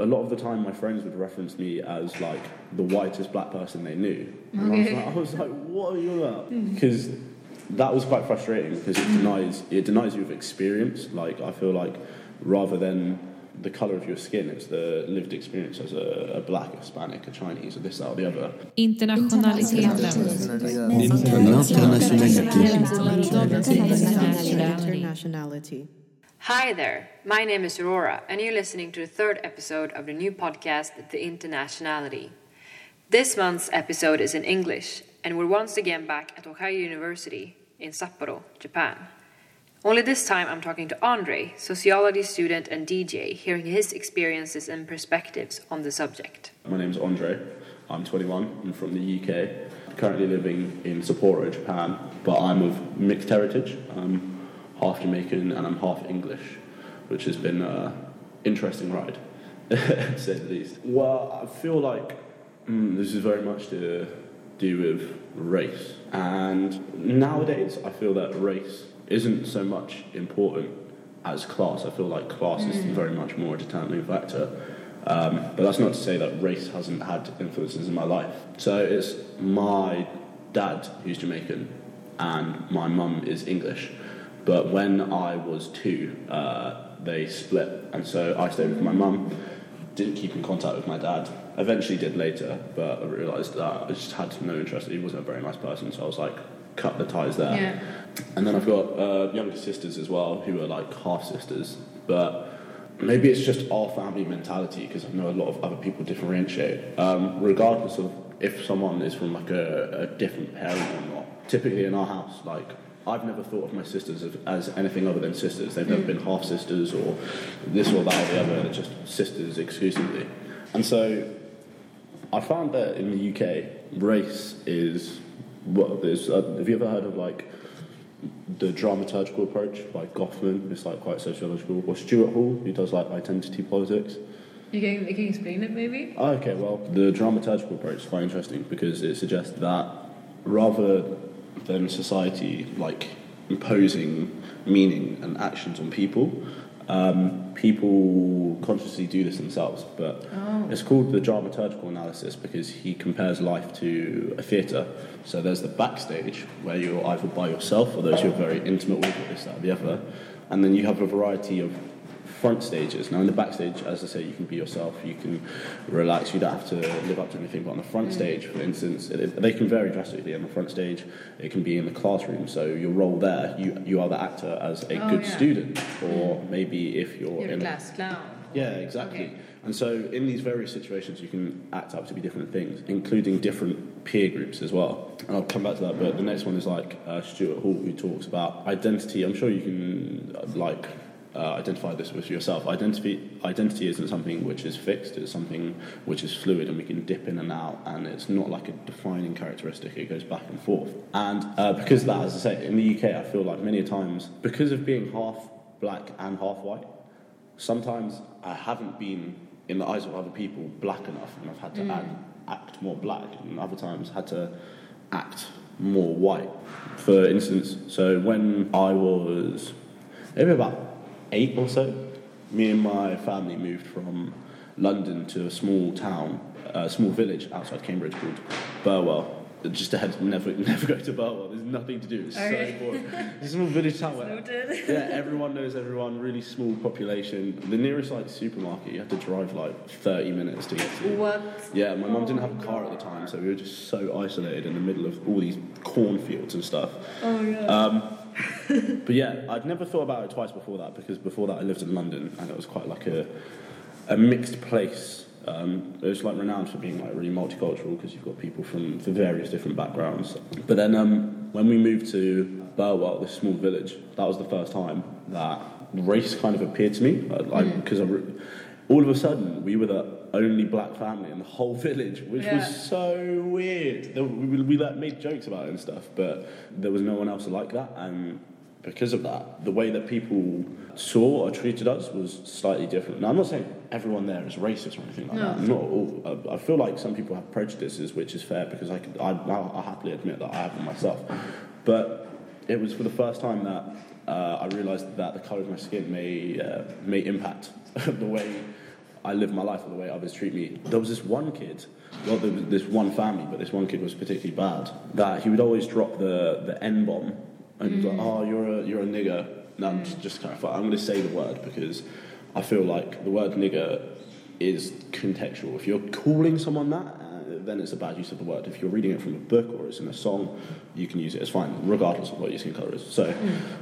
a lot of the time my friends would reference me as like the whitest black person they knew. And Okay. I, was like, I was like, what are you about? Because that was quite frustrating because it denies it denies you of experience. Like I feel like rather than the color of your skin, it's the lived experience as a, a black, a Hispanic, a Chinese, or this, that, or the other. Internationaliteten. Internationality. Hi there, my name is Aurora, and you're listening to the third episode of the new podcast, The Internationality. This month's episode is in English, and we're once again back at Hokkaido University in Sapporo, Japan. Only this time I'm talking to Andre, sociology student and DJ, hearing his experiences and perspectives on the subject. My name's Andre. I'm 21. I'm from the UK. Currently living in Sapporo, Japan, but I'm of mixed heritage. I'm half Jamaican and I'm half English, which has been an interesting ride, to say the least. Well, I feel like mm, this is very much to do with race. And nowadays, I feel that race isn't so much important as class. I feel like class is very much more a determining factor. Um, but that's not to say that race hasn't had influences in my life. So it's my dad who's Jamaican and my mum is English. But when I was two, uh, they split. And so I stayed with my mum, didn't keep in contact with my dad. Eventually did later, but I realised that I just had no interest. He wasn't a very nice person, so I was like, cut the ties there. Yeah. And then I've got uh, younger sisters as well who are like half sisters, but maybe it's just our family mentality because I know a lot of other people differentiate. Um, regardless of if someone is from like a, a different parent or not. Typically in our house, like I've never thought of my sisters as, as anything other than sisters. They've never been half sisters or this or that or the other. They're just sisters exclusively. And so I found that in the UK, race is what there's. Uh, have you ever heard of like the dramaturgical approach by Goffman? It's like quite sociological. Or Stuart Hall, who does like identity politics. You can, you can explain it maybe? Oh, okay, well, the dramaturgical approach is quite interesting because it suggests that rather than society like imposing meaning and actions on people, um, people consciously do this themselves. But it's called the dramaturgical analysis because he compares life to a theatre. So there's the backstage where you're either by yourself or those you're very intimate with, or this, that, or the other. And then you have a variety of front stages. Now, in the backstage, as I say, you can be yourself, you can relax, you don't have to live up to anything. But on the front stage, for instance, it, they can vary drastically. On the front stage, it can be in the classroom. So your role there, you, you are the actor as a Oh, good yeah. student, or maybe if you're, You're a in glass clown. yeah, exactly. Okay. And so, in these various situations, you can act up to be different things, including different peer groups as well. And I'll come back to that. But the next one is like uh, Stuart Hall, who talks about identity. I'm sure you can uh, like uh, identify this with yourself. Identity identity isn't something which is fixed. It's something which is fluid, and we can dip in and out. And it's not like a defining characteristic. It goes back and forth. And uh, because of that, as I say, in the UK, I feel like many times because of being half black and half white sometimes I haven't been, in the eyes of other people, black enough, and I've had to act, act more black, and other times had to act more white. For instance, so when I was maybe about eight or so, me and my family moved from London to a small town, a small village outside Cambridge called Burwell. Just ahead, never, never go to Burwell. There's nothing to do. It's Okay. so boring. It's a small village town where yeah, everyone knows everyone. Really small population. The nearest like supermarket, you have to drive like 30 minutes to get to. What? Yeah, my mum didn't have a car at the time, so we were just so isolated in the middle of all these cornfields and stuff. Oh yeah. Um, but yeah, I'd never thought about it twice before that because before that I lived in London and it was quite like a, a mixed place. Um, it was like renowned for being like really multicultural because you've got people from, from various different backgrounds. But then um, when we moved to Burwell, this small village, that was the first time that race kind of appeared to me. Like because I re- all of a sudden we were the only black family in the whole village, which Yeah. was so weird. We, we, we like, made jokes about it and stuff, but there was no one else like that. And because of that, the way that people saw or treated us was slightly different. Now, I'm not saying everyone there is racist or anything like No. that. Not all. I feel like some people have prejudices, which is fair because I could, I, I'll happily admit that I have them myself. But it was for the first time that uh, I realised that the colour of my skin may uh, may impact the way I live my life the way others treat me. There was this one kid, well, there was this one family, but this one kid was particularly bad. That he would always drop the the n bomb, and he was like, "Oh, you're a you're a nigger." No, I'm just, just I'm going to say the word because I feel like the word nigger is contextual. If you're calling someone that, uh, then it's a bad use of the word. If you're reading it from a book or it's in a song, you can use it. It's fine, regardless of what your skin color is. So,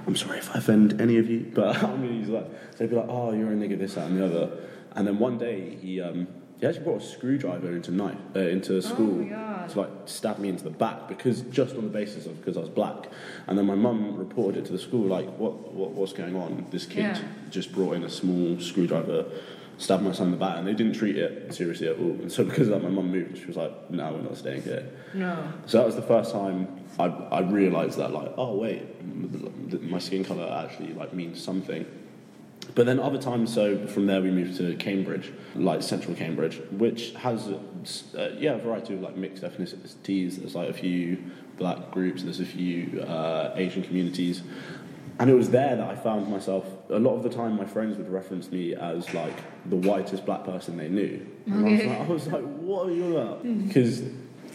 I'm sorry if I offend any of you, but I'm going to use that. So they'd be like, "Oh, you're a nigger, this, that, and the other." And then one day he um, he actually brought a screwdriver into night uh, into school God. to like stab me into the back because just on the basis of because I was black. And then my mum reported it to the school like, "What what what's going on? This kid Yeah. just brought in a small screwdriver." Stabbed my son in the back, and they didn't treat it seriously at all. And so, because of that, my mum moved. She was like, "No, we're not staying here." No. So that was the first time I, I realised that, like, oh wait, my skin colour actually like means something. But then other times, so from there we moved to Cambridge, like central Cambridge, which has uh, yeah a variety of like mixed ethnicities. There's like a few black groups, there's a few uh, Asian communities, and it was there that I found myself. A lot of the time, my friends would reference me as like the whitest black person they knew, and I was like, I was like, what are you about? Because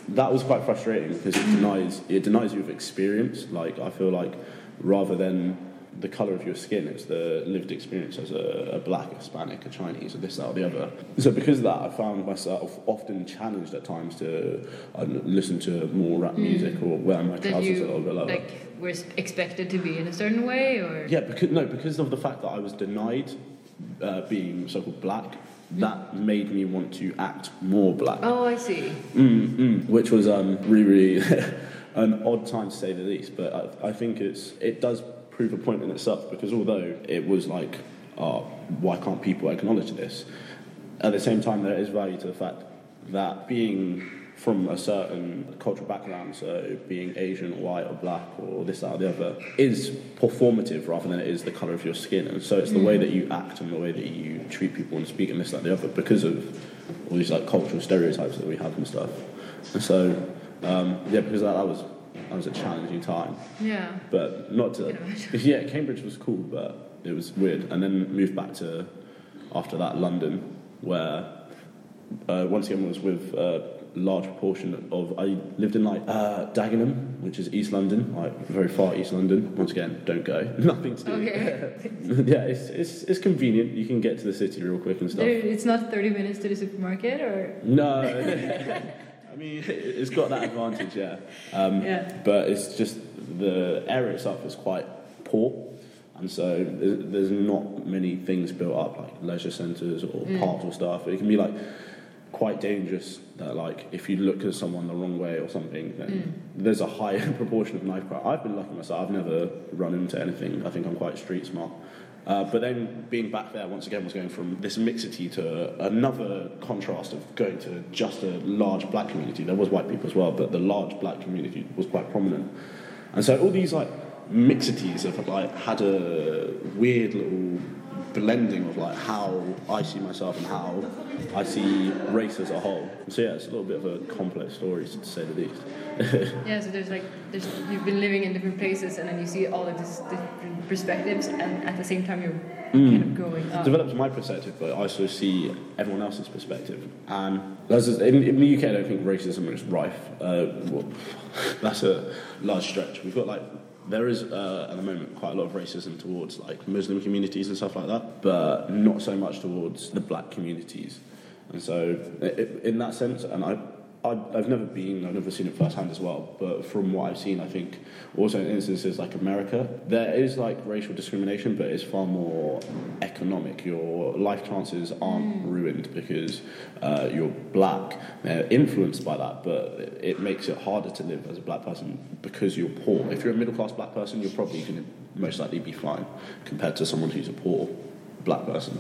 that was quite frustrating because it denies it denies you of experience. Like I feel like rather than the color of your skin, it's the lived experience as a, a black, a Hispanic, a Chinese, or this, that, or the other. So because of that, I found myself often challenged at times to uh, listen to more rap music or wear my trousers a little bit lower. like were expected to be in a certain way, or Yeah, because no, because of the fact that I was denied uh, being so-called black, that made me want to act more black. oh, I see. Mm, mm, which was um, really, really an odd time to say the least. But I, I think it's it does prove a point in itself because although it was like, oh, why can't people acknowledge this? At the same time, there is value to the fact that being from a certain cultural background, so being Asian, white, or black, or this, that, or the other, is performative rather than it is the colour of your skin. And so it's the way that you act and the way that you treat people and speak and this, that, and the other because of all these like cultural stereotypes that we have and stuff. And so, um, yeah, because that, that was that was a challenging time. Yeah. But not to yeah, Cambridge was cool, but it was weird. And then moved back to after that London, where uh, once again was with a large proportion of I lived in like uh, Dagenham, which is East London, like very far East London. Once again, don't go. Nothing to do. Okay. yeah, it's, it's it's convenient. You can get to the city real quick and stuff. There, it's not 30 minutes to the supermarket, or No, I mean it's got that advantage, yeah. Um, Yeah. But it's just the area itself is quite poor, and so there's, there's not many things built up like leisure centres or parks or stuff. It can be like quite dangerous that like if you look at someone the wrong way or something, then there's a higher proportion of knife crime. I've been lucky myself. I've never run into anything. I think I'm quite street smart. Uh, but then being back there once again was going from this mixity to another contrast of going to just a large black community. There was white people as well, but the large black community was quite prominent. And so all these like mixities have like had a weird little blending of like how I see myself and how I see race as a whole. So yeah, it's a little bit of a complex story to say the least. yeah. So there's like there's you've been living in different places, and then you see all of these different perspectives, and at the same time you're kind of growing up. develops my perspective, but I also see everyone else's perspective. And there's this- in, in the UK, I don't think racism is rife. Uh, well, that's a large stretch. We've got like there is uh, at the moment quite a lot of racism towards like Muslim communities and stuff like that, but not so much towards the black communities. And so, i- i- in that sense, and I. I- I've never been, I've never seen it firsthand as well, but from what I've seen, I think also in instances like America, there is like racial discrimination, but it's far more economic. Your life chances aren't ruined because uh, you're black. They're influenced by that, but it, it makes it harder to live as a black person because you're poor. If you're a middle class black person, you're probably going to most likely be fine compared to someone who's a poor black person.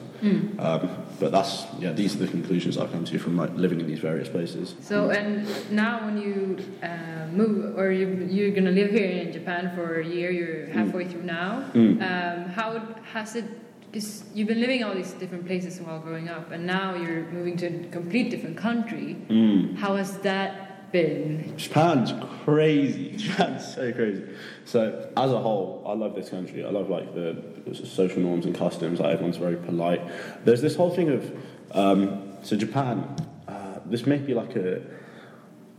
Um, but that's yeah, these are the conclusions I've come to from like living in these various places. So and now when you uh, move or you, you're gonna live here in Japan for a year, you're halfway through now. Mm. Um, how has it? Because you've been living all these different places while growing up, and now you're moving to a complete different country. Mm. How has that been? Japan's crazy. Japan's so crazy. So as a whole, I love this country. I love like the social norms and customs. Like everyone's very polite. There's this whole thing of Um, so Japan, uh, this may be like a,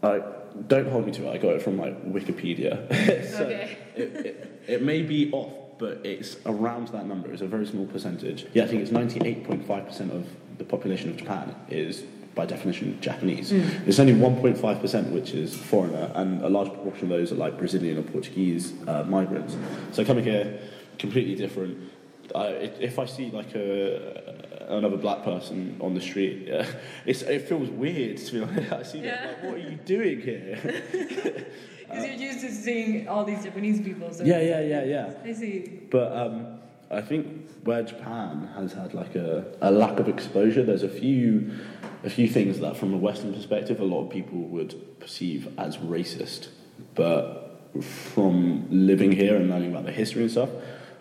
like, don't hold me to it. I got it from like Wikipedia. so Okay. it, it, it may be off, but it's around that number. It's a very small percentage. Yeah, I think it's ninety-eight point five percent of the population of Japan is by definition Japanese. It's only one point five percent which is foreigner, and a large proportion of those are like Brazilian or Portuguese uh, migrants. So coming here, completely different. I, if if I see like a, another black person on the street, yeah, it's, it feels weird to be honest. I see Yeah. like, what are you doing here? Because you're used to seeing all these Japanese people. So yeah, yeah, yeah, yeah. I see. But um, I think where Japan has had like a, a lack of exposure, there's a few a few things that from a Western perspective a lot of people would perceive as racist. But from living here and learning about the history and stuff,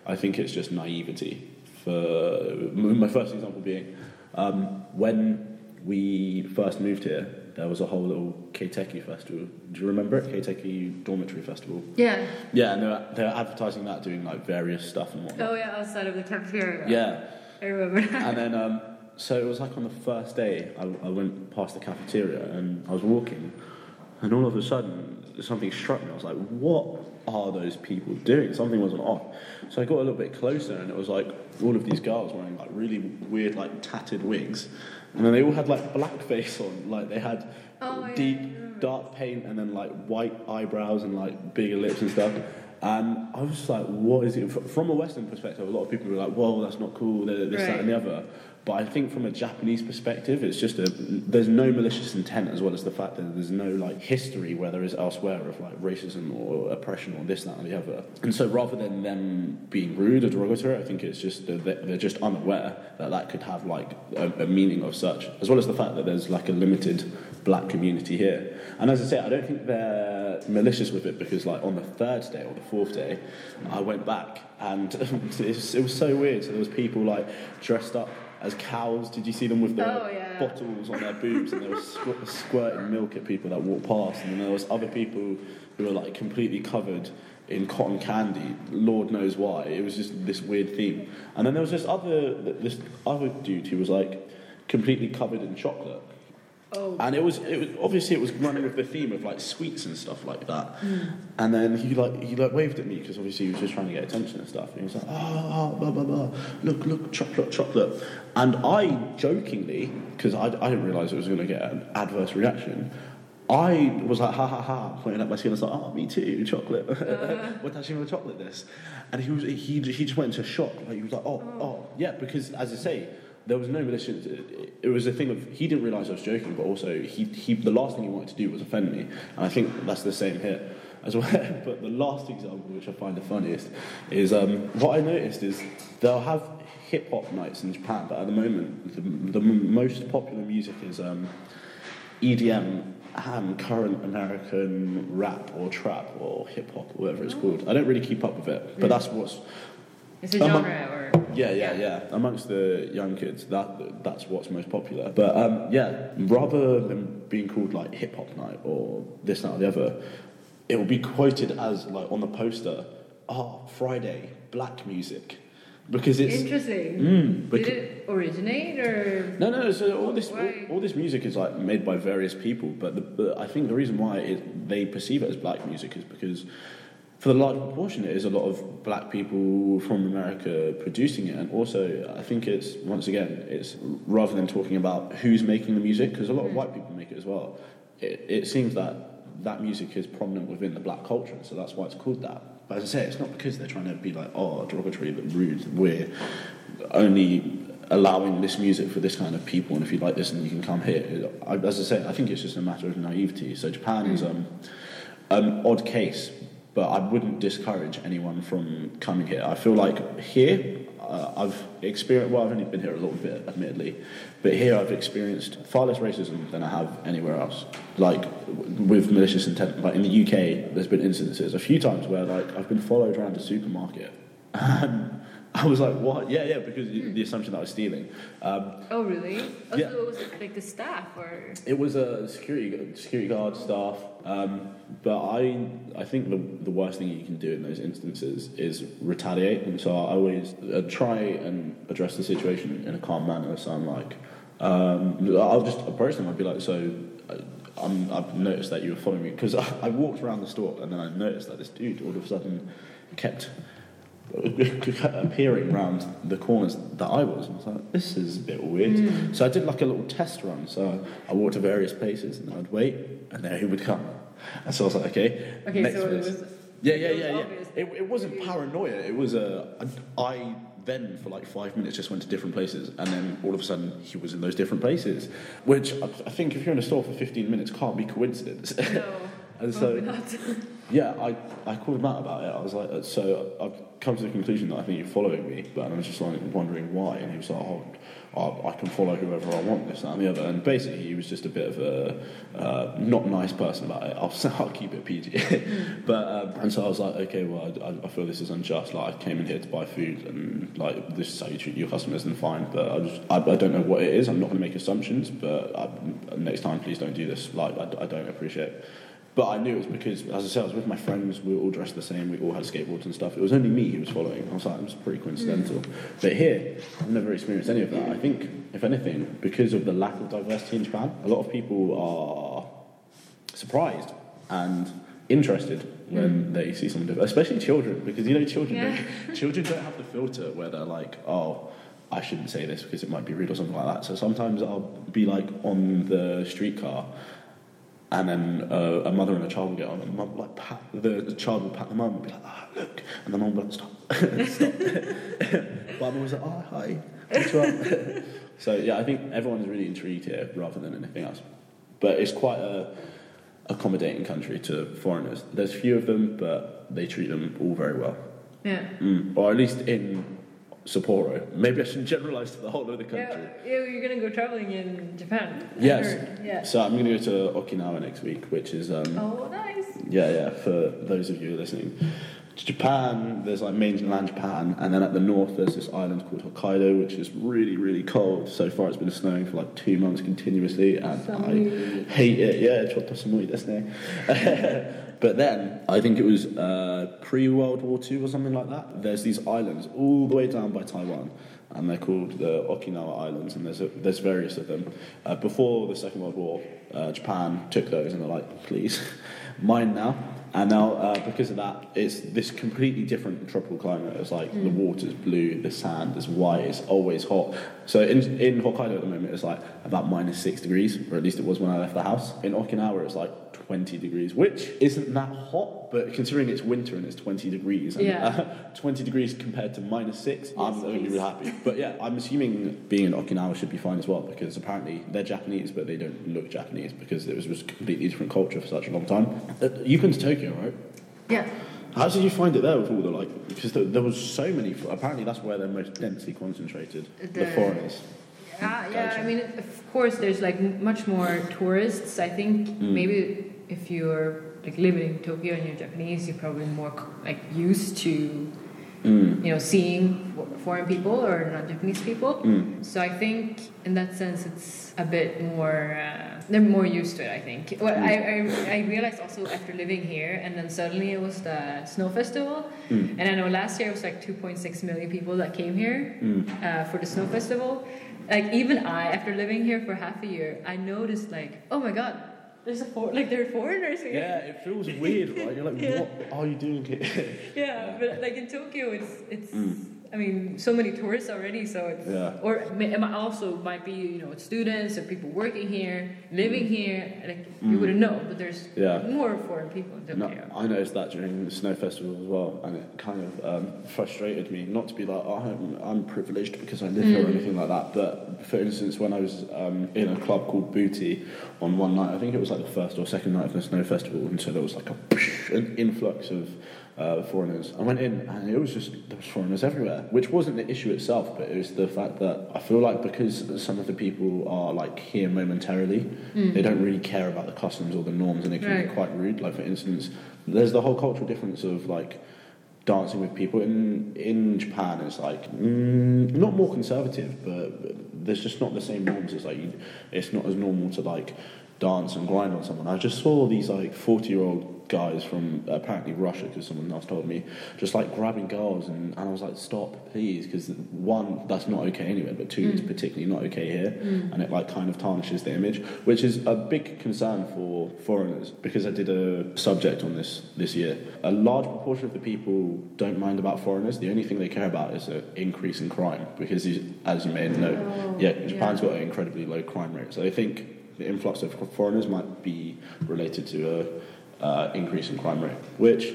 I think it's just naivety. For my first example being um, when we first moved here, there was a whole little Keiteki festival. Do you remember it? Keiteki Dormitory Festival. Yeah. Yeah, and they're, they're advertising that, doing like various stuff and whatnot. Oh yeah, outside of the cafeteria. Yeah, I remember that. and then um, so it was like on the first day, I, I went past the cafeteria and I was walking, and all of a sudden something struck me. I was like, "What are those people doing?" Something wasn't off. So I got a little bit closer, and it was like all of these girls wearing like really weird, like tattered wigs, and then they all had like blackface on, like they had Oh, deep remember. dark paint and then like white eyebrows and like bigger lips and stuff. And I was just like, what is it? From a Western perspective, a lot of people were like, whoa, that's not cool, th- this, that, and the other. But I think from a Japanese perspective, it's just a, there's no malicious intent as well as the fact that there's no like history where there is elsewhere of like racism or oppression or this, that, and the other. And so rather than them being rude or derogatory, I think it's just they- they're just unaware that that could have like a, a meaning of such, as well as the fact that there's like a limited black community here. And as I say, I don't think they're malicious with it because, like, on the third day or the fourth day, I went back and it, was, it was so weird. So there was people like dressed up as cows. Did you see them with the Oh, yeah. bottles on their boobs and they were squ- squirting milk at people that walked past? And then there was other people who were like completely covered in cotton candy. Lord knows why. It was just this weird theme. And then there was this other this other dude who was like completely covered in chocolate. Oh. And it was, it was obviously it was running with the theme of like sweets and stuff like that. Hmm. And then he like he like waved at me because obviously he was just trying to get attention and stuff. And he was like, ah, ah, ah blah blah blah, look look chocolate chocolate. And I jokingly, because I, I didn't realise it was going to get an adverse reaction. I was like, ha ha ha, pointing at my skin. I was like, oh, me too, chocolate. Uh-huh. what actually with chocolate this? And he was, he, he just went into shock. Like he was like, oh, oh, oh yeah, because as I say, there was no malicious. It was a thing of he didn't realise I was joking, but also he, he the last thing he wanted to do was offend me, and I think that's the same here as well. but the last example, which I find the funniest, is um, what I noticed is they'll have hip hop nights in Japan, but at the moment the, the m- most popular music is um, EDM and current American rap or trap or hip hop, whatever it's called. I don't really keep up with it, but that's what's It's a Um, genre or. yeah, yeah, yeah. Amongst the young kids, that that's what's most popular. But um, yeah, rather than being called like hip hop night or this, that, or the other, it will be quoted as like on the poster, "Oh, Friday, black music," because it's Interesting. Mm, Did it originate or? no, no. So all this, all, all this music is like made by various people, but, the, but I think the reason why it, they perceive it as black music is because, for the large proportion, it is a lot of black people from America producing it, and also I think it's once again it's rather than talking about who's making the music, because a lot of white people make it as well. It, it seems that that music is prominent within the black culture, so that's why it's called that. But as I say, it's not because they're trying to be like, oh, derogatory, but rude. We're only allowing this music for this kind of people, and if you like this, then you can come here. As I say, I think it's just a matter of naivety. So Japan is um, an odd case, but I wouldn't discourage anyone from coming here. I feel like here, uh, I've experienced, well, I've only been here a little bit, admittedly, but here I've experienced far less racism than I have anywhere else. Like, with malicious intent. Like, in the UK, there's been instances a few times where, like, I've been followed around a supermarket. And I was like, what? Yeah, yeah, because the assumption that I was stealing. Um, Oh really? Oh, Yeah. so it was like the staff or? it was a security security guard staff, um, but I I think the the worst thing you can do in those instances is retaliate, and so I always uh, try and address the situation in a calm manner. So I'm like, Um, I'll just approach them. I'd be like, so. uh, I'm, I've noticed that you were following me because I, I walked around the store and then I noticed that this dude all of a sudden kept appearing around the corners that I was. I was like, this is a bit weird. Hmm. So I did like a little test run. So I walked to various places and I'd wait, and there he would come. And so I was like, okay, Okay, next so it place. was. Yeah, yeah, yeah, yeah. It, it wasn't paranoia. It was a. I then for like five minutes just went to different places, and then all of a sudden he was in those different places, which I, I think if you're in a store for 15 minutes can't be coincidence. No, and so not. Yeah, I, I called Matt about it. I was like, uh, so I've come to the conclusion that I think you're following me, but I was just like wondering why. And he was like, oh, I, I can follow whoever I want, this, that, and the other. And basically, he was just a bit of a uh, not nice person about it. I'll, I'll keep it PG. but um, and so I was like, okay, well, I, I feel this is unjust. Like, I came in here to buy food, and like this is how you treat your customers, and fine. But I just, I, I don't know what it is. I'm not going to make assumptions. But I, next time, please don't do this. Like, I, I don't appreciate. it. But I knew it was because, as I said, I was with my friends. We were all dressed the same. We all had skateboards and stuff. It was only me who was following. I was like, it was pretty coincidental. Mm. But here, I've never experienced any of that. I think, if anything, because of the lack of diversity in Japan, a lot of people are surprised and interested when mm. they see someone different, especially children, because you know children Yeah. don't, children don't have the filter where they're like, oh. I shouldn't say this because it might be rude or something like that. So sometimes I'll be like on the streetcar and then uh, a mother and a child will get on, and mum will, like pat the, the child will pat the mum and be like, "Ah, look," and the mum will like, "Stop, stop." but mum was like, "Oh, hi, what's up?" so yeah, I think everyone's really intrigued here rather than anything else. But it's quite a accommodating country to foreigners. There's few of them, but they treat them all very well, Yeah. mm. or at least in Sapporo. Maybe I shouldn't generalise to the whole of the country. Yeah, you're gonna go traveling in Japan. I Yes. heard. Yeah. So I'm going to go to Okinawa next week, which is um, Oh, nice. Yeah, yeah, for those of you listening. Japan, there's like mainland Japan, and then at the north there's this island called Hokkaido, which is really, really cold. So far it's been snowing for like two months continuously, and Samui. I hate it. Yeah, chotto samui desu ne. But then, I think it was uh, pre World War II or something like that. There's these islands all the way down by Taiwan, and they're called the Okinawa Islands, and there's a, there's various of them. Uh, before the Second World War, uh, Japan took those, and they're like, please, mine now. And now, uh, because of that, it's this completely different tropical climate. It's like the water's blue, the sand is white, it's always hot. So in, in Hokkaido at the moment, it's like about minus six degrees, or at least it was when I left the house. In Okinawa, it's like 20 degrees, which isn't that hot, but considering it's winter and it's 20 degrees, and Yeah. uh, 20 degrees compared to minus six, I'm only really happy. But yeah, I'm assuming being in Okinawa should be fine as well, because apparently they're Japanese, but they don't look Japanese because it was just a completely different culture for such a long time. Uh, You've been to Tokyo, right? Yeah. How did you find it there with all the like? Because there, there was so many. Apparently, that's where they're most densely concentrated. The, The- foreigners. Yeah, yeah. I mean, of course, there's like much more tourists. I think Mm. maybe if you're like living in Tokyo and you're Japanese, you're probably more like used to Mm. you know seeing foreign people or non-Japanese people. Mm. So I think in that sense, it's a bit more. Uh, they're more used to it. I think. Well, I, I I realized also after living here, and then suddenly it was the snow festival, Mm. and I know last year it was like 2.6 million people that came here Mm. uh, for the snow festival. Like even I, after living here for half a year, I noticed like, oh my god, there's a for- like there are foreigners here. Yeah, it feels weird, right? You're like, Yeah. what are you doing here? Yeah, but like in Tokyo, it's it's. Mm. I mean, so many tourists already, so it's Yeah. or it may- it might also might be you know students or people working here, living here. Like you Mm. wouldn't know, but there's Yeah. more foreign people in No. I noticed that during the snow festival as well, and it kind of um, frustrated me. Not to be like, oh, I'm, I'm privileged because I live here or Mm. anything like that. But for instance, when I was um, in a club called Booty on one night, I think it was like the first or second night of the snow festival, and so there was like a an influx of uh, foreigners. I went in, and it was just there was foreigners everywhere, which wasn't the issue itself, but it was the fact that I feel like because some of the people are like here momentarily, they don't really care about the customs or the norms, and they can be Mm. Quite rude. Like for instance, there's the whole cultural difference of like dancing with people in in Japan. It's like mm, not more conservative, but there's just not the same norms. It's like you, it's not as normal to like dance and grind on someone. I just saw these like forty year old guys from apparently Russia, because someone else told me, just like grabbing girls, and, and I was like, stop, please, because one, that's not okay anywhere, but two, it's mm. particularly not okay here, mm. and it like kind of tarnishes the image, which is a big concern for foreigners, because I did a subject on this this year. A large proportion of the people don't mind about foreigners. The only thing they care about is an increase in crime, because as you may know, Oh, yeah, Japan's yeah. got an incredibly low crime rate. So I think the influx of foreigners might be related to a uh, increase in crime rate, which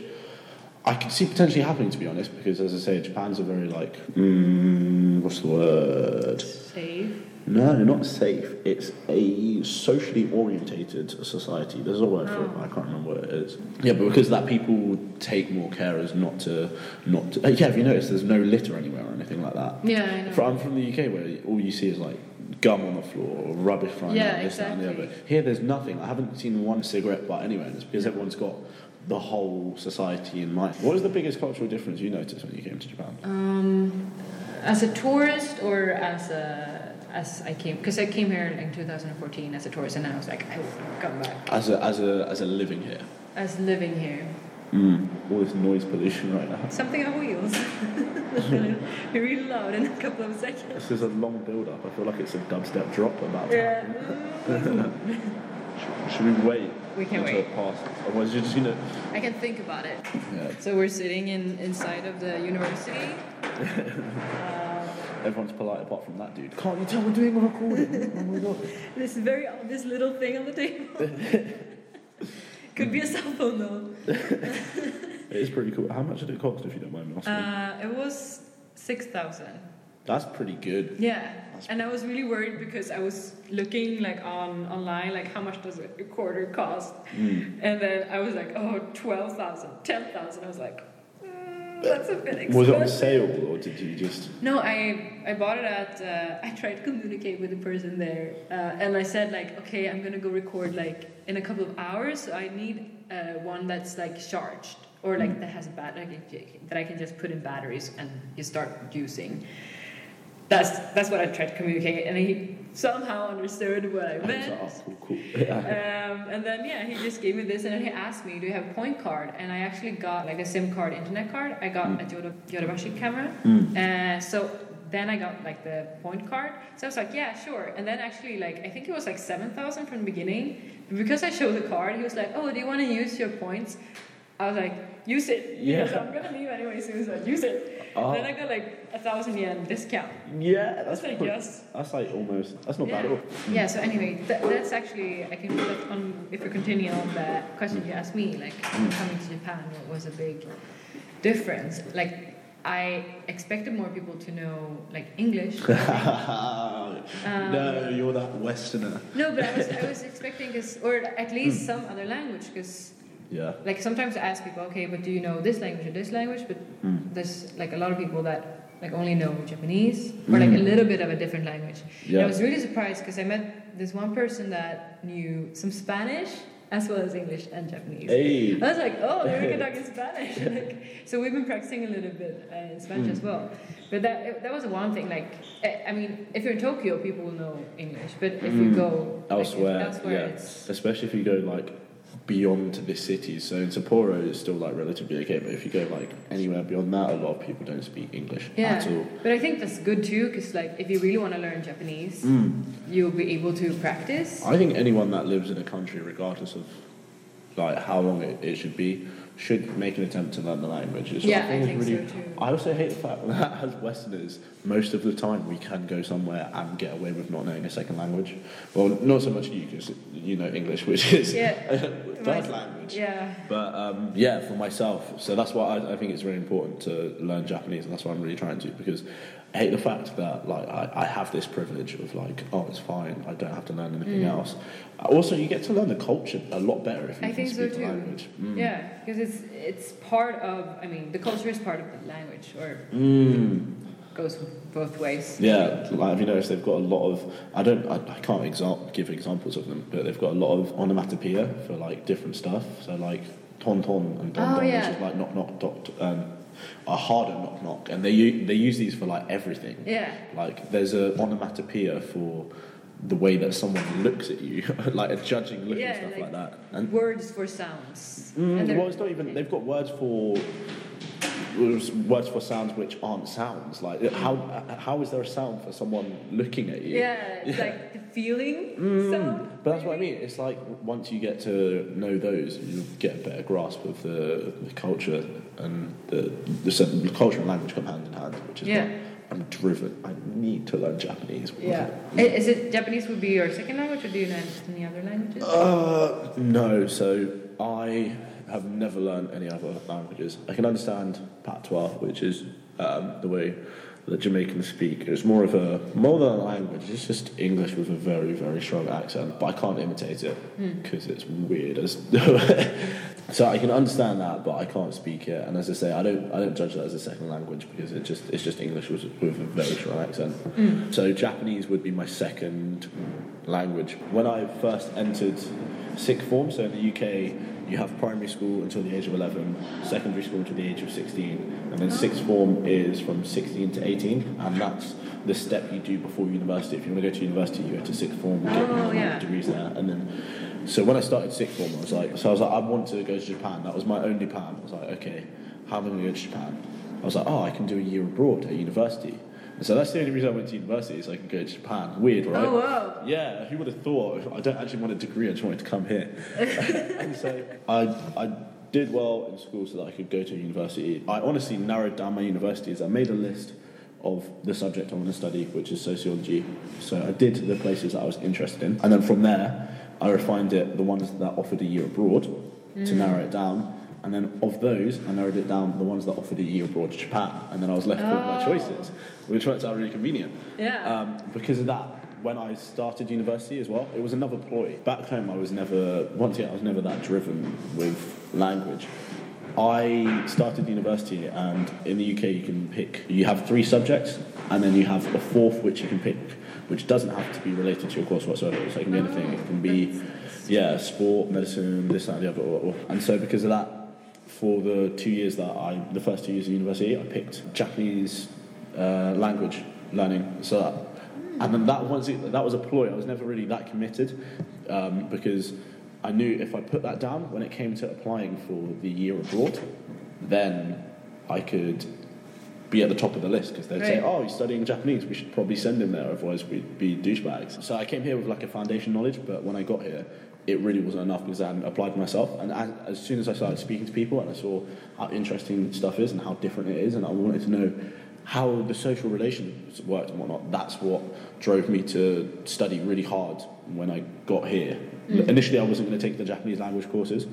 I can see potentially happening. To be honest, because as I say, Japan's a very like mm, what's the word? Safe. No, not safe. It's a socially orientated society. There's a word for it, but I can't remember what it is. Yeah, but because of that people take more care as not to, not to. uh, yeah, if you notice, there's no litter anywhere or anything like that. Yeah, I know. For, I'm from the UK where all you see is like gum on the floor or rubbish flying Yeah, out, this, that, and the other. Here, there's nothing. I haven't seen one cigarette butt anywhere, and it's because everyone's got the whole society in mind. What was the biggest cultural difference you noticed when you came to Japan? Um, as a tourist or as a as I came because I came here in 2014 as a tourist and I was like I will come back As a, as a, as a living here. as living here. Mm. All this noise pollution right now. Something on wheels. Be really loud in a couple of seconds. This is a long build up. I feel like it's a dubstep drop about to Yeah. Should, should we wait? We can until wait. it passes? Otherwise, you're just gonna. I can think about it. Yeah. So we're sitting in inside of the university. Uh, Everyone's polite apart from that dude. Can't you tell we're doing a recording? oh my god. this very obvious little thing on the table. Could be a cell phone though. It is pretty cool. How much did it cost, if you don't mind me asking? Uh, it was six thousand. That's pretty good. Yeah, That's- and I was really worried because I was looking like on online, like how much does a quarter cost, Mm. and then I was like, oh, 12,000, 10,000. I was like, mm, that's a bit expensive. Was it on sale or did you just? No, I I bought it at. Uh, I tried to communicate with the person there, uh, and I said like, okay, I'm gonna go record like in a couple of hours. So I need uh, one that's like charged or like Mm. that has a battery that I can just put in batteries and you start using. That's that's what I tried to communicate, and he somehow understood what I meant. oh, cool. Um, and then yeah, he just gave me this, and then he asked me, "Do you have a point card?" And I actually got like a SIM card, internet card. I got Mm. a Yodobashi camera. Mm. Uh, so then I got like the point card. So I was like, yeah, sure. And then actually, like I think it was like seven thousand from the beginning. But because I showed the card, he was like, "Oh, do you want to use your points?" I was like, "Use it." Yeah. Because I'm gonna leave anyway soon, so use it. Oh. Then I got like a thousand yen discount. Yeah, that's like, pretty- yes. That's like almost. That's not bad at all. Yeah, so anyway, th- that's actually, I can put on, if we continue on the question you asked me, like Mm. coming to Japan, what was a big difference? Like, I expected more people to know, like, English. Um, no, you're that Westerner. No, but I was, I was expecting, cause, or at least some other language, because, Yeah. like, sometimes I ask people, okay, but do you know this language or this language? But Mm. there's, like, a lot of people that, like, only know Japanese, or, like, a Mm. little bit of a different language. And I was really surprised because I met this one person that knew some Spanish as well as English and Japanese. Hey. I was like, oh, they're talk in Spanish. like, so we've been practicing a little bit uh, in Spanish Mm. as well. But that that was one thing. Like, I I mean, if you're in Tokyo, people will know English. But if you Mm. go like, Elsewhere, elsewhere, yeah. it's Especially if you go like beyond the cities. So in Sapporo, it's still like relatively okay. But if you go like anywhere beyond that, a lot of people don't speak English yeah. at all. But I think that's good too, because like if you really want to learn Japanese, Mm. you'll be able to practice. I think anyone that lives in a country, regardless of like how long it, it should be, should make an attempt to learn the language. It's- Yeah, I think so too. I also hate the fact that as Westerners, most of the time we can go somewhere and get away with not knowing a second language. Well, not so much you because you know English, which is Yeah. third language. Yeah. But um, yeah, for myself, so that's why I, I think it's really important to learn Japanese, and that's what I'm really trying to because hate the fact that like I, I have this privilege of like oh it's fine, I don't have to learn anything Mm. else. Also, you get to learn the culture a lot better if you I can think so speak the too. language. Mm. Yeah, because it's it's part of. I mean, the culture is part of the language, or Mm. goes both ways. Yeah, like have you noticed they've got a lot of I don't I, I can't exa- give examples of them, but they've got a lot of onomatopoeia for like different stuff. So like ton ton and don Oh, don, yeah. which is like knock knock dot um, a harder knock knock, and they u- they use these for like everything. Yeah. Like there's a onomatopoeia for the way that someone looks at you, like a judging look Yeah, and stuff like, like that. And Words for sounds. Mm, And they're- well, it's not even. They've got words for words for sounds which aren't sounds. Like how how is there a sound for someone looking at you? Yeah, it's like the feeling Mm, sound. but that's what I mean. It's like once you get to know those, you get a better grasp of the, the culture and the the, the culture and language come hand in hand, which is Yeah. why I'm driven. I need to learn Japanese. Yeah. Is it Japanese would be your second language, or do you learn any other languages? Uh, no. So I have never learned any other languages. I can understand patois, which is um, the way that Jamaicans speak. It's more of a more than a language. It's just English with a very very strong accent, but I can't imitate it hmm. because it's weird. As so I can understand that, but I can't speak it. And as I say, I don't I don't judge that as a second language because it just it's just English with, with a very strong accent. Hmm. So Japanese would be my second language. When I first entered sixth form, so in the UK, you have primary school until the age of 11, secondary school until the age of 16, and then sixth form is from 16 to 18, and that's the step you do before university. If you want to go to university, you go to sixth form, get Oh, your yeah. degrees there, and then. So when I started sixth form, I was like, so I was like, I want to go to Japan. That was my only plan. I was like, okay, how am I going to go to Japan? I was like, oh, I can do a year abroad at university. So that's the only reason I went to university, so I can go to Japan. Weird, right? Oh wow. Yeah, who would have thought? I don't actually want a degree, I just wanted to come here. and so I, I did well in school so that I could go to university. I honestly narrowed down my universities. I made a list of the subject I want to study, which is sociology. So I did the places that I was interested in. And then from there, I refined it, the ones that offered a year abroad, to mm. narrow it down. And then of those, I narrowed it down the ones that offered a year abroad to Japan. And then I was left with my Oh. choices, which worked out really convenient. Yeah. Um, because of that, when I started university as well, it was another ploy. Back home, I was never, once again, I was never that driven with language. I started university, and in the UK, you can pick, you have three subjects, and then you have a fourth which you can pick, which doesn't have to be related to your course whatsoever. So it can be anything. It can be, yeah, sport, medicine, this, that, and the other. or- or- And so because of that, for the two years that I, the first two years of university, I picked Japanese uh, language learning. So that, and then that was it, that was a ploy. I was never really that committed um, because I knew if I put that down when it came to applying for the year abroad, then I could be at the top of the list because they'd say, Right. "Oh, he's studying Japanese. We should probably send him there, otherwise we'd be douchebags." So I came here with like a foundation knowledge, but when I got here, it really wasn't enough because I hadn't applied myself. And as, as soon as I started speaking to people and I saw how interesting stuff is and how different it is, and I wanted to know how the social relations worked and whatnot, that's what drove me to study really hard when I got here. Mm. Initially, I wasn't going to take the Japanese language courses.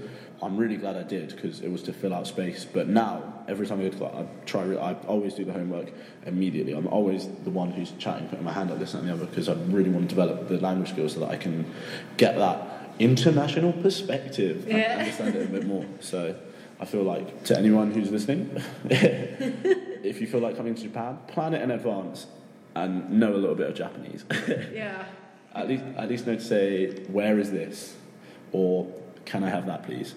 I'm really glad I did because it was to fill out space. But now, every time I go to class, I try. I always do the homework immediately. I'm always the one who's chatting, putting my hand up, this and the other, because I really want to develop the language skills so that I can get that international perspective and Yeah. understand it a bit more. So, I feel like to anyone who's listening, if you feel like coming to Japan, plan it in advance and know a little bit of Japanese. yeah. At least, at least know to say, where is this? Or, can I have that, please?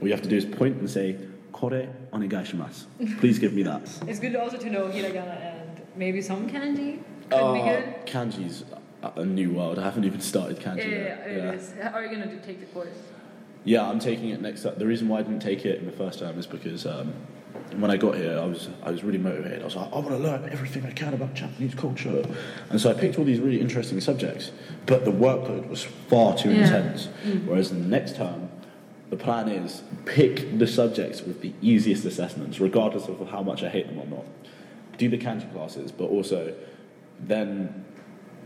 All you have to do is point and say, kore onegaishimasu. Please give me that. It's good also to know hiragana and maybe some kanji could be Oh, good. Kanji's a- new world. I haven't even started kanji Yeah, yeah, yet. it is. Are you gonna take the course? Yeah, I'm taking it next. The reason why I didn't take it in the first term is because um, when I got here, I was I was really motivated. I was like, I want to learn everything I can about Japanese culture, and so I picked all these really interesting subjects. But the workload was far too Yeah. intense. Whereas in the next term, the plan is pick the subjects with the easiest assessments, regardless of how much I hate them or not. Do the kanji classes, but also then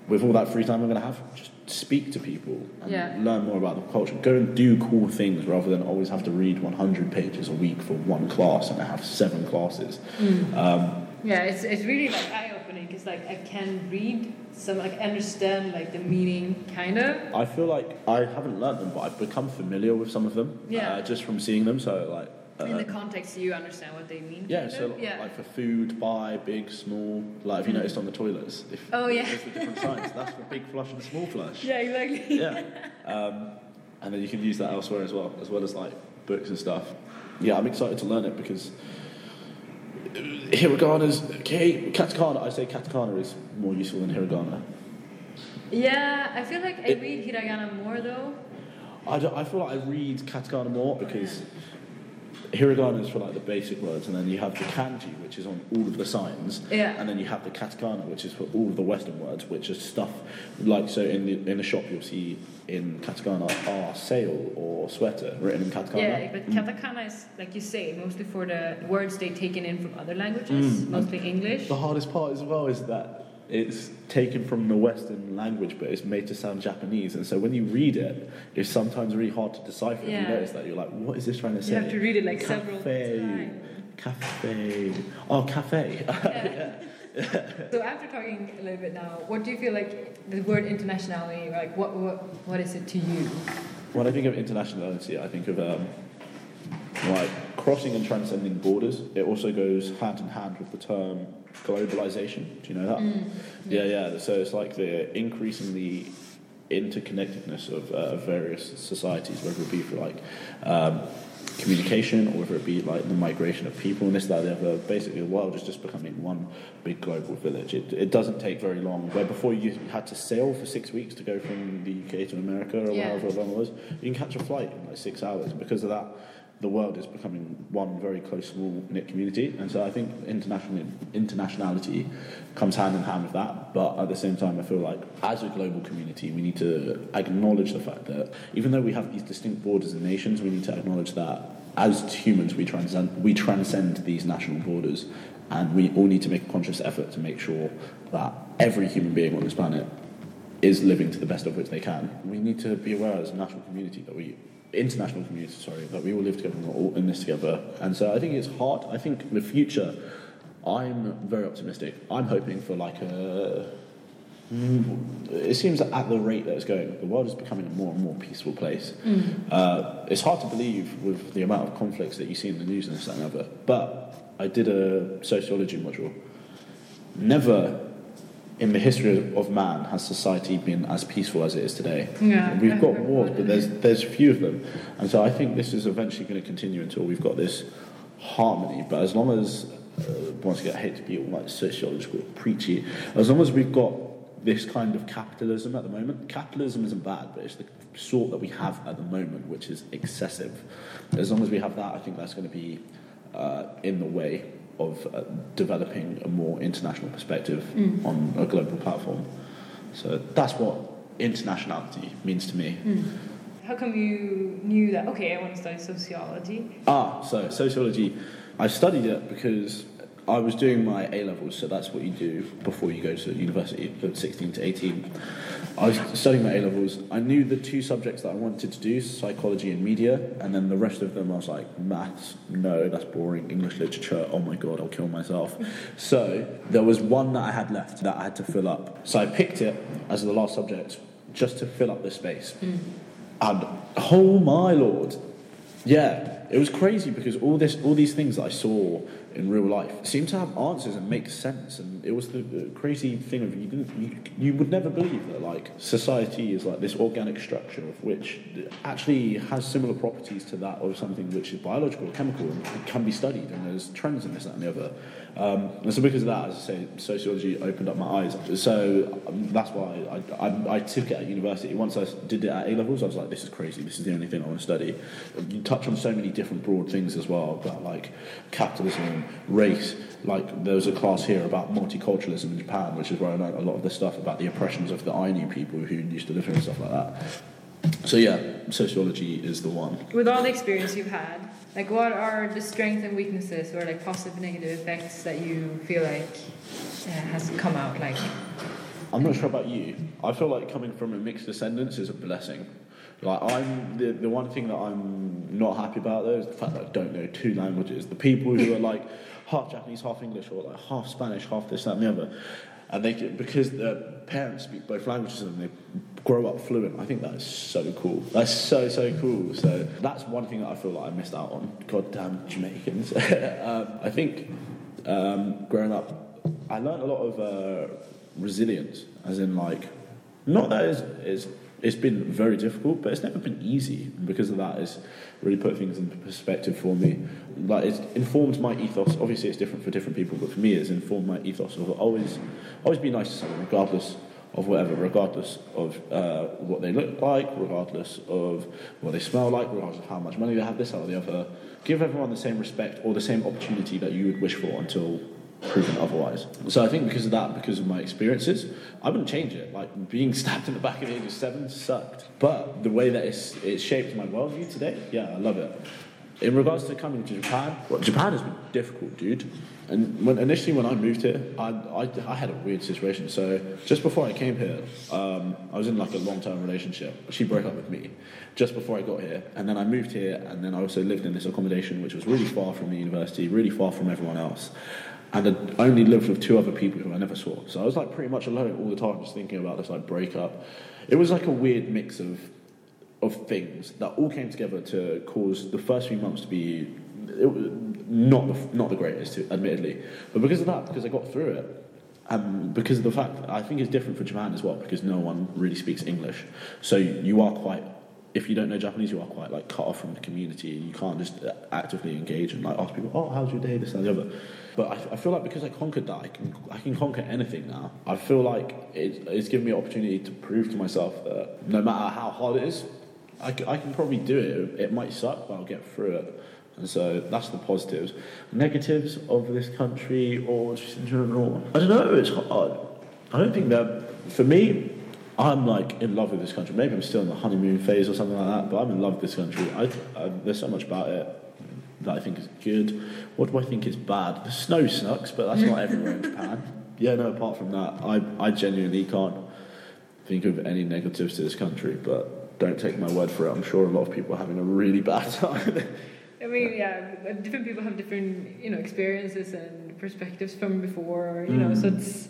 with all that free time I'm going to have, just speak to people and Yeah. learn more about the culture. Go and do cool things rather than always have to read 100 pages a week for one class and I have seven classes. Um, Yeah, it's, it's really like eye opening because like I can read some like understand like the meaning kind of. I feel like I haven't learnt them, but I've become familiar with some of them Yeah. uh, just from seeing them. So like. In the context, you understand what they mean. yeah, so of? yeah. like for food, buy, big, small. Like, have you noticed on the toilets? If Oh, yeah. There's the different signs. That's for big flush and small flush. yeah, exactly. yeah. Um, and then you can use that elsewhere as well, as well as like books and stuff. Yeah, I'm excited to learn it because hiragana's okay. Katakana, I say katakana is more useful than hiragana. Yeah, I feel like I It- read hiragana more though. I, I feel like I read katakana more because hiragana is for like the basic words, and then you have the kanji, which is on all of the signs, Yeah. and then you have the katakana, which is for all of the Western words, which is stuff like so in the in the shop you'll see in katakana are sale" or sweater written in katakana. Yeah, but katakana is like you say, mostly for the words they've taken in from other languages, Mm. mostly English. The hardest part as well is that it's taken from the Western language, but it's made to sound Japanese, and so when you read it, it's sometimes really hard to decipher. You notice that you're like, what is this trying to say? You have to read it like several Cafe. times. Cafe. Oh, cafe. So after talking a little bit now, what do you feel like the word internationality? Like what what what is it to you? when I think of internationality, I think of um, like crossing and transcending borders. It also goes hand in hand with the term globalization. Do you know that? Mm. Yeah, yeah. So it's like the increasing the interconnectedness of uh, various societies, whether it be for like um, communication or whether it be like the migration of people and this, that, the other. Basically, the world is just becoming one big global village. It, it doesn't take very long. Where before you had to sail for six weeks to go from the UK to America or Yeah. however long it was, you can catch a flight in like six hours. Because of that, the world is becoming one very close, small knit community. And so I think international internationality comes hand in hand with that. But at the same time, I feel like as a global community, we need to acknowledge the fact that even though we have these distinct borders and nations, we need to acknowledge that as humans, we transcend we transcend these national borders, and we all need to make a conscious effort to make sure that every human being on this planet is living to the best of which they can. We need to be aware as a national community that we, international community, sorry, that we all live together and we're all in this together. And so I think it's hard. I think in the future, I'm very optimistic. I'm hoping for like a. Mm, It seems that at the rate that it's going, the world is becoming a more and more peaceful place. Uh, it's hard to believe with the amount of conflicts that you see in the news and this that, and the other. But I did a sociology module. Never in the history of man has society been as peaceful as it is today. Yeah, We've got wars, but there's there's few of them, and so I think this is eventually going to continue until we've got this harmony. But as long as uh, once again, I hate to be all like sociological, preachy, as long as we've got this kind of capitalism at the moment, capitalism isn't bad, but it's the sort that we have at the moment, which is excessive. As long as we have that, I think that's going to be uh, in the way of uh, developing a more international perspective Mm. on a global platform. So that's what internationality means to me. How come you knew that? Okay, I want to study sociology. Ah, so sociology, I studied it because I was doing my A levels, so that's what you do before you go to university, from 16 to 18. I was studying my A levels. I knew the two subjects that I wanted to do, psychology and media, and then the rest of them I was like, maths, no, that's boring. English literature, oh my god, I'll kill myself. So there was one that I had left that I had to fill up. So I picked it as the last subject just to fill up the space. Mm. And oh my lord, yeah, it was crazy because all this, all these things that I saw in real life seemed to have answers and make sense. And it was the, crazy thing of you didn't, you, you would never believe that like society is like this organic structure of which actually has similar properties to that of something which is biological, or chemical, and can be studied. And there's trends in this, that, and the other. Um, and so because of that, as I say, sociology opened up my eyes. So um, that's why I, I, I took it at university. Once I did it at A levels, I was like, this is crazy. This is the only thing I want to study. You touch on so many different broad things as well about like capitalism, race. Like there was a class here about multiculturalism in Japan, which is where I learned a lot of the stuff about the oppressions of the Ainu people who used to live here and stuff like that. So yeah, sociology is the one. With all the experience you've had, like what are the strengths and weaknesses or like positive negative effects that you feel like uh, has come out like I'm not sure about you. I feel like coming from a mixed descendants is a blessing. Like I'm the, the one thing that I'm not happy about though is the fact that I don't know two languages. The people who are like half Japanese, half English, or like half Spanish, half this, that, and the other, and they because their parents speak both languages and they grow up fluent. I think that is so cool. That's so so cool. So that's one thing that I feel like I missed out on. Goddamn Jamaicans. um, I think um, growing up, I learned a lot of uh, resilience, as in like, not that it's, it's been very difficult, but it's never been easy. Because of that, it's really put things into perspective for me. Like it's informed my ethos. Obviously, it's different for different people, but for me, it's informed my ethos of always, always be nice to someone, regardless of whatever, regardless of uh, what they look like, regardless of what they smell like, regardless of how much money they have, this, or the other. Give everyone the same respect or the same opportunity that you would wish for until proven otherwise. So I think because of that, because of my experiences, I wouldn't change it. Like being stabbed in the back at the age of seven sucked, but the way that it's, it's shaped my worldview today, yeah, I love it. In regards to coming to Japan, well, Japan has been difficult, dude. And when, initially, when I moved here, I, I, I had a weird situation. So just before I came here, um, I was in like a long-term relationship. She broke up with me just before I got here, and then I moved here, and then I also lived in this accommodation which was really far from the university, really far from everyone else. And I only lived with two other people who I never saw. So I was like pretty much alone all the time, just thinking about this like breakup. It was like a weird mix of of things that all came together to cause the first few months to be not the, not the greatest, admittedly. But because of that, because I got through it, and because of the fact I think it's different for Japan as well, because no one really speaks English. So you are quite, if you don't know Japanese, you are quite like cut off from the community. You can't just actively engage and like ask people, oh, how's your day, this and the other. But I, I feel like because I conquered that, I can, I can conquer anything now. I feel like it, it's given me an opportunity to prove to myself that no matter how hard it is, I, I can probably do it. It might suck, but I'll get through it. And so that's the positives. Negatives of this country or just in general, I don't know, it's hard. I don't think that, for me, I'm like in love with this country. Maybe I'm still in the honeymoon phase or something like that, but I'm in love with this country. I, I, there's so much about it that I think is good. What do I think is bad? The snow sucks, but that's not everywhere in Japan. Yeah, no, apart from that, I, I genuinely can't think of any negatives to this country, but don't take my word for it. I'm sure a lot of people are having a really bad time. I mean, yeah, different people have different, you know, experiences and perspectives from before, you know, so mm. it's,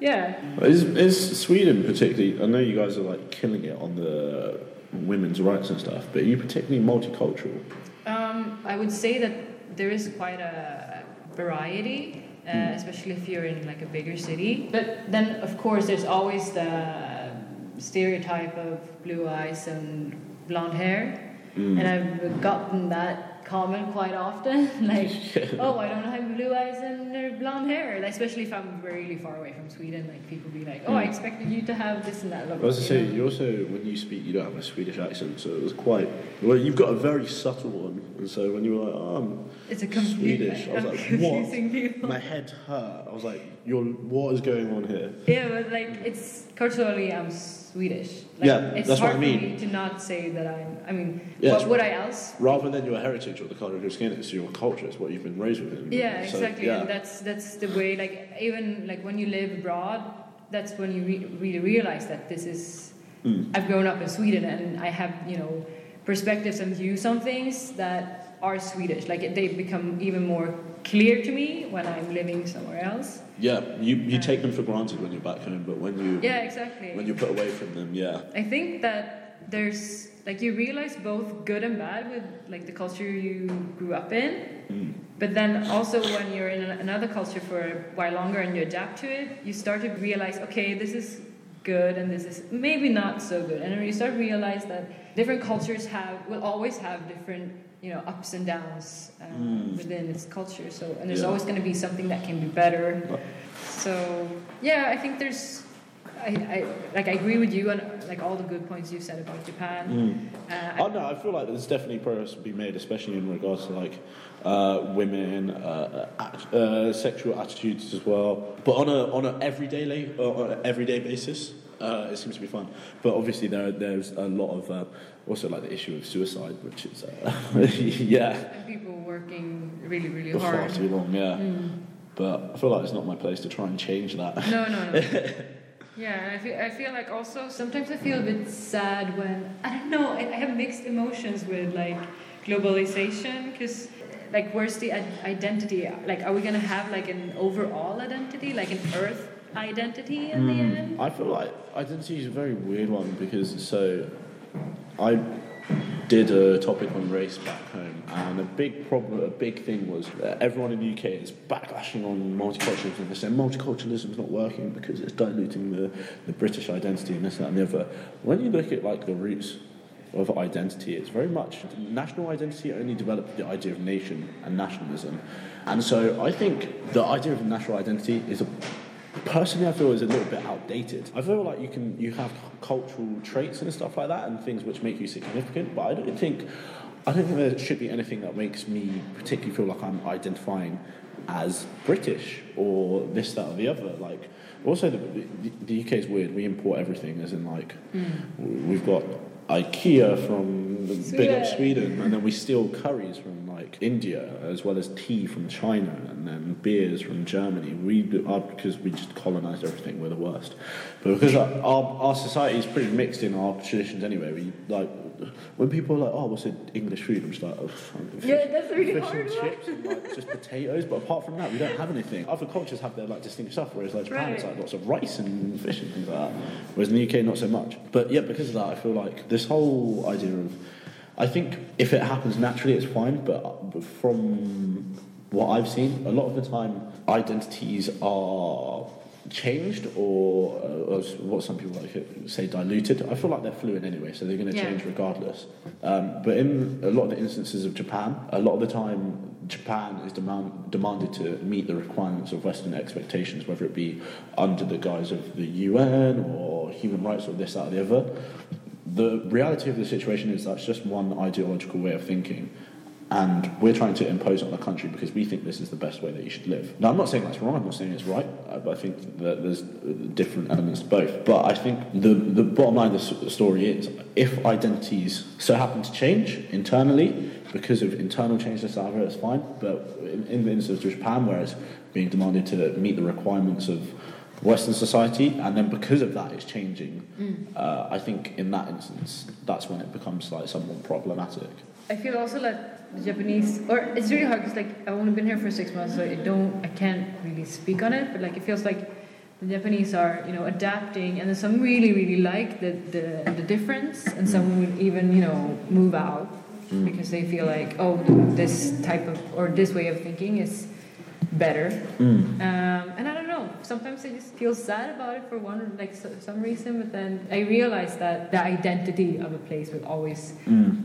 yeah. Is, is Sweden particularly, I know you guys are like killing it on the women's rights and stuff, but are you particularly multicultural? Um, I would say that there is quite a variety, uh, mm. especially if you're in like a bigger city. But then, of course, there's always the stereotype of blue eyes and blonde hair. Mm. And I've gotten that comment quite often, like, "Oh, I don't have blue eyes and blonde hair." Like, especially if I'm really far away from Sweden, like people be like, "Oh, I mm. expected you to have this and that." I was to say, you also when you speak, you don't have a Swedish accent, so it was quite. Well, you've got a very subtle one, and so when you were like, "Oh, I'm it's a Swedish," I was like, "What?" People. My head hurt. I was like, "You're what is going on here?" Yeah, but like it's culturally, I'm Swedish. Like, yeah, it's that's hard what I mean. for me to not say that I'm. I mean, yeah, what would I else? Rather than your heritage or the colour of your skin, it's your culture. It's what you've been raised with. Yeah, so, exactly. Yeah. And that's that's the way. Like even like when you live abroad, that's when you re- really realize that this is. Mm. I've grown up in Sweden, and I have you know perspectives and views on things that are Swedish. Like they become even more clear to me when I'm living somewhere else. Yeah, you, you take them for granted when you're back home, but when you yeah exactly when you put away from them, yeah. I think that there's like you realize both good and bad with like the culture you grew up in, mm. but then also when you're in another culture for a while longer and you adapt to it, you start to realize okay this is good and this is maybe not so good, and then you start to realize that different cultures have will always have different you know ups and downs um, mm. within its culture. So and there's yeah. always going to be something that can be better. So yeah, I think there's. I, I like I agree with you on like all the good points you've said about Japan. Mm. Uh, oh no, I feel like there's definitely progress to be made, especially in regards to like uh, women, uh, uh sexual attitudes as well. But on a on an everyday la- uh, on an everyday basis, uh, it seems to be fun. But obviously there there's a lot of also like the issue of suicide, which is uh, yeah. And people working really really hard. Far too long, yeah. Mm. But I feel like it's not my place to try and change that. No, no, no. yeah, I feel, I feel like also sometimes I feel a bit sad when I don't know. I, I have mixed emotions with like globalization because like where's the identity? Like, are we gonna have like an overall identity, like an Earth identity in mm. the end? I feel like identity is a very weird one because so I did a topic on race back home, and a big problem, a big thing was that everyone in the UK is backlashing on multiculturalism. They're saying multiculturalism is not working because it's diluting the, the British identity and this, that, and the other. When you look at like the roots of identity, it's very much national identity only developed the idea of nation and nationalism, and so I think the idea of national identity is a personally I feel is a little bit outdated. I feel like you can you have cultural traits and stuff like that and things which make you significant, but I don't think I don't think there should be anything that makes me particularly feel like I'm identifying as British or this, that, or the other. Like, also the, the, the UK is weird. We import everything, as in like hmm. we've got IKEA from the big up Sweden. Sweden, and then we steal curries from like India, as well as tea from China, and then beers from Germany. We do, are because we just colonized everything. We're the worst, but because our, our our society is pretty mixed in our traditions anyway. We like when people are like, "Oh, what's it English food?" I'm just like, oh, fish, Yeah, that's really fish hard and one. chips and like just potatoes. But apart from that, we don't have anything. Other cultures have their like distinct stuff, whereas like Japan, it's like lots of rice and fish and things like that. Whereas in the UK, not so much. But yeah, because of that, I feel like this whole idea of, I think if it happens naturally, it's fine. But from what I've seen, a lot of the time, identities are changed or, uh, or what some people like say diluted. I feel like they're fluid anyway, so they're going to Yeah. change regardless. Um, but in a lot of the instances of Japan, a lot of the time Japan is demand, demanded to meet the requirements of Western expectations, whether it be under the guise of the UN or human rights or this, that, or the other. The reality of the situation is that's just one ideological way of thinking. And we're trying to impose on the country because we think this is the best way that you should live. Now, I'm not saying that's wrong. I'm not saying it's right. uh, But I think that there's different elements to both. But I think the the bottom line of the story is, if identities so happen to change internally because of internal changes, however, it's fine. But in, in the instance of Japan, where it's being demanded to meet the requirements of Western society, and then because of that, it's changing. Uh, I think in that instance, that's when it becomes like somewhat problematic. I feel also that the Japanese, or it's really hard because like I've only been here for six months, so I don't, I can't really speak on it. But like it feels like the Japanese are, you know, adapting, and then some really, really like the the, the difference, and some would even, you know, move out because they feel like, oh, this type of or this way of thinking is better. Um, and I don't know. Sometimes I just feel sad about it for one like so, some reason, but then I realize that the identity of a place will always,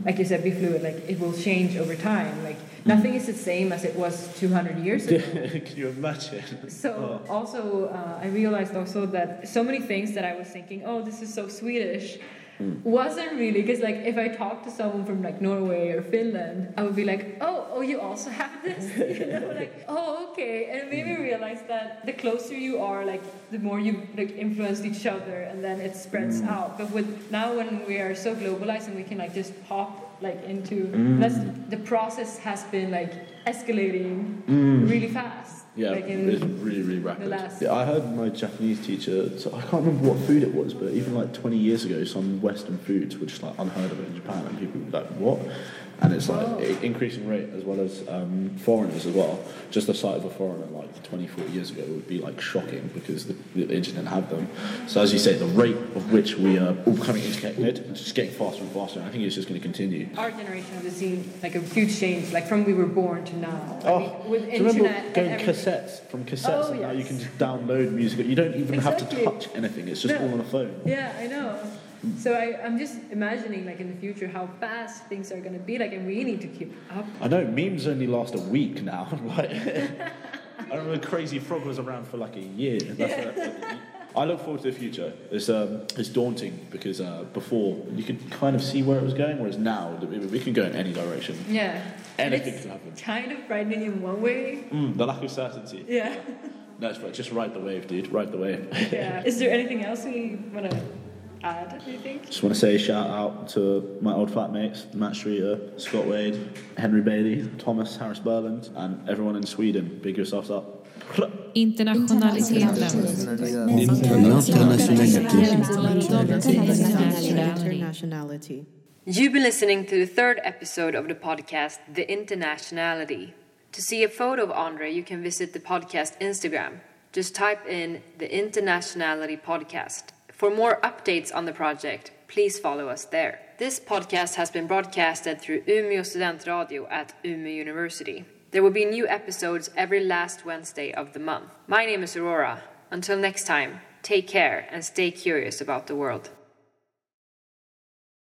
like you said, be fluid. Like it will change over time. Like nothing is the same as it was 200 years ago. Can you imagine? So also, uh, I realized also that so many things that I was thinking, oh, this is so Swedish, Hmm. wasn't really because like if I talk to someone from like Norway or Finland, I would be like, oh, oh, you also have this, you know, like, oh, okay, and it made me hmm. realize that the closer you are, like the more you like influence each other, and then it spreads hmm. out. But with now when we are so globalized and we can like just pop like into that's the process has been like escalating really fast. Yeah, like it's really, really rapid. Yeah, I heard my Japanese teacher, so I can't remember what food it was, but even like 20 years ago, some Western foods were just like unheard of in Japan, and people would be like, what? And it's like Oh. increasing rate as well as um, foreigners as well. Just the sight of a foreigner like 20, 40 years ago would be like shocking because the, the internet didn't have them. So as you say, the rate of which we are all becoming interconnected is just getting faster and faster. And I think it's just going to continue. our generation has seen like a huge change, like from we were born to now. I Oh, mean, with do you remember internet and going cassettes from cassettes Oh, and now you can just download music. You don't even have to touch anything. It's just No. all on a phone. Yeah, I know. So I, I'm just imagining like in the future how fast things are gonna be like, and we need to keep up. I know memes only last a week now. like, I remember Crazy Frog was around for like a year. That's a- I look forward to the future. It's um, it's daunting because uh, before you could kind of see where it was going, whereas now we can go in any direction. Yeah. Anything it's can happen. Kind of frightening in one way. Mm, the lack of certainty. Yeah. No, right. Just ride the wave, dude. Ride the wave. Yeah. Is there anything else we wanna add? Do think? Just want to say shout out to my old flatmates, Matt Streeter, Scott Wade, Henry Bailey, Thomas Harris Berland, and everyone in Sweden. Big yourselves up. Internationaliteten. Internationality. You've been listening to the third episode of the podcast, The Internationality. To see a photo of Andre, you can visit the podcast Instagram. Just type in The Internationality Podcast. For more updates on the project, please follow us there. This podcast has been broadcasted through Umeå Student Radio at Umeå University. There will be new episodes every last Wednesday of the month. My name is Aurora. Until next time, take care and stay curious about the world.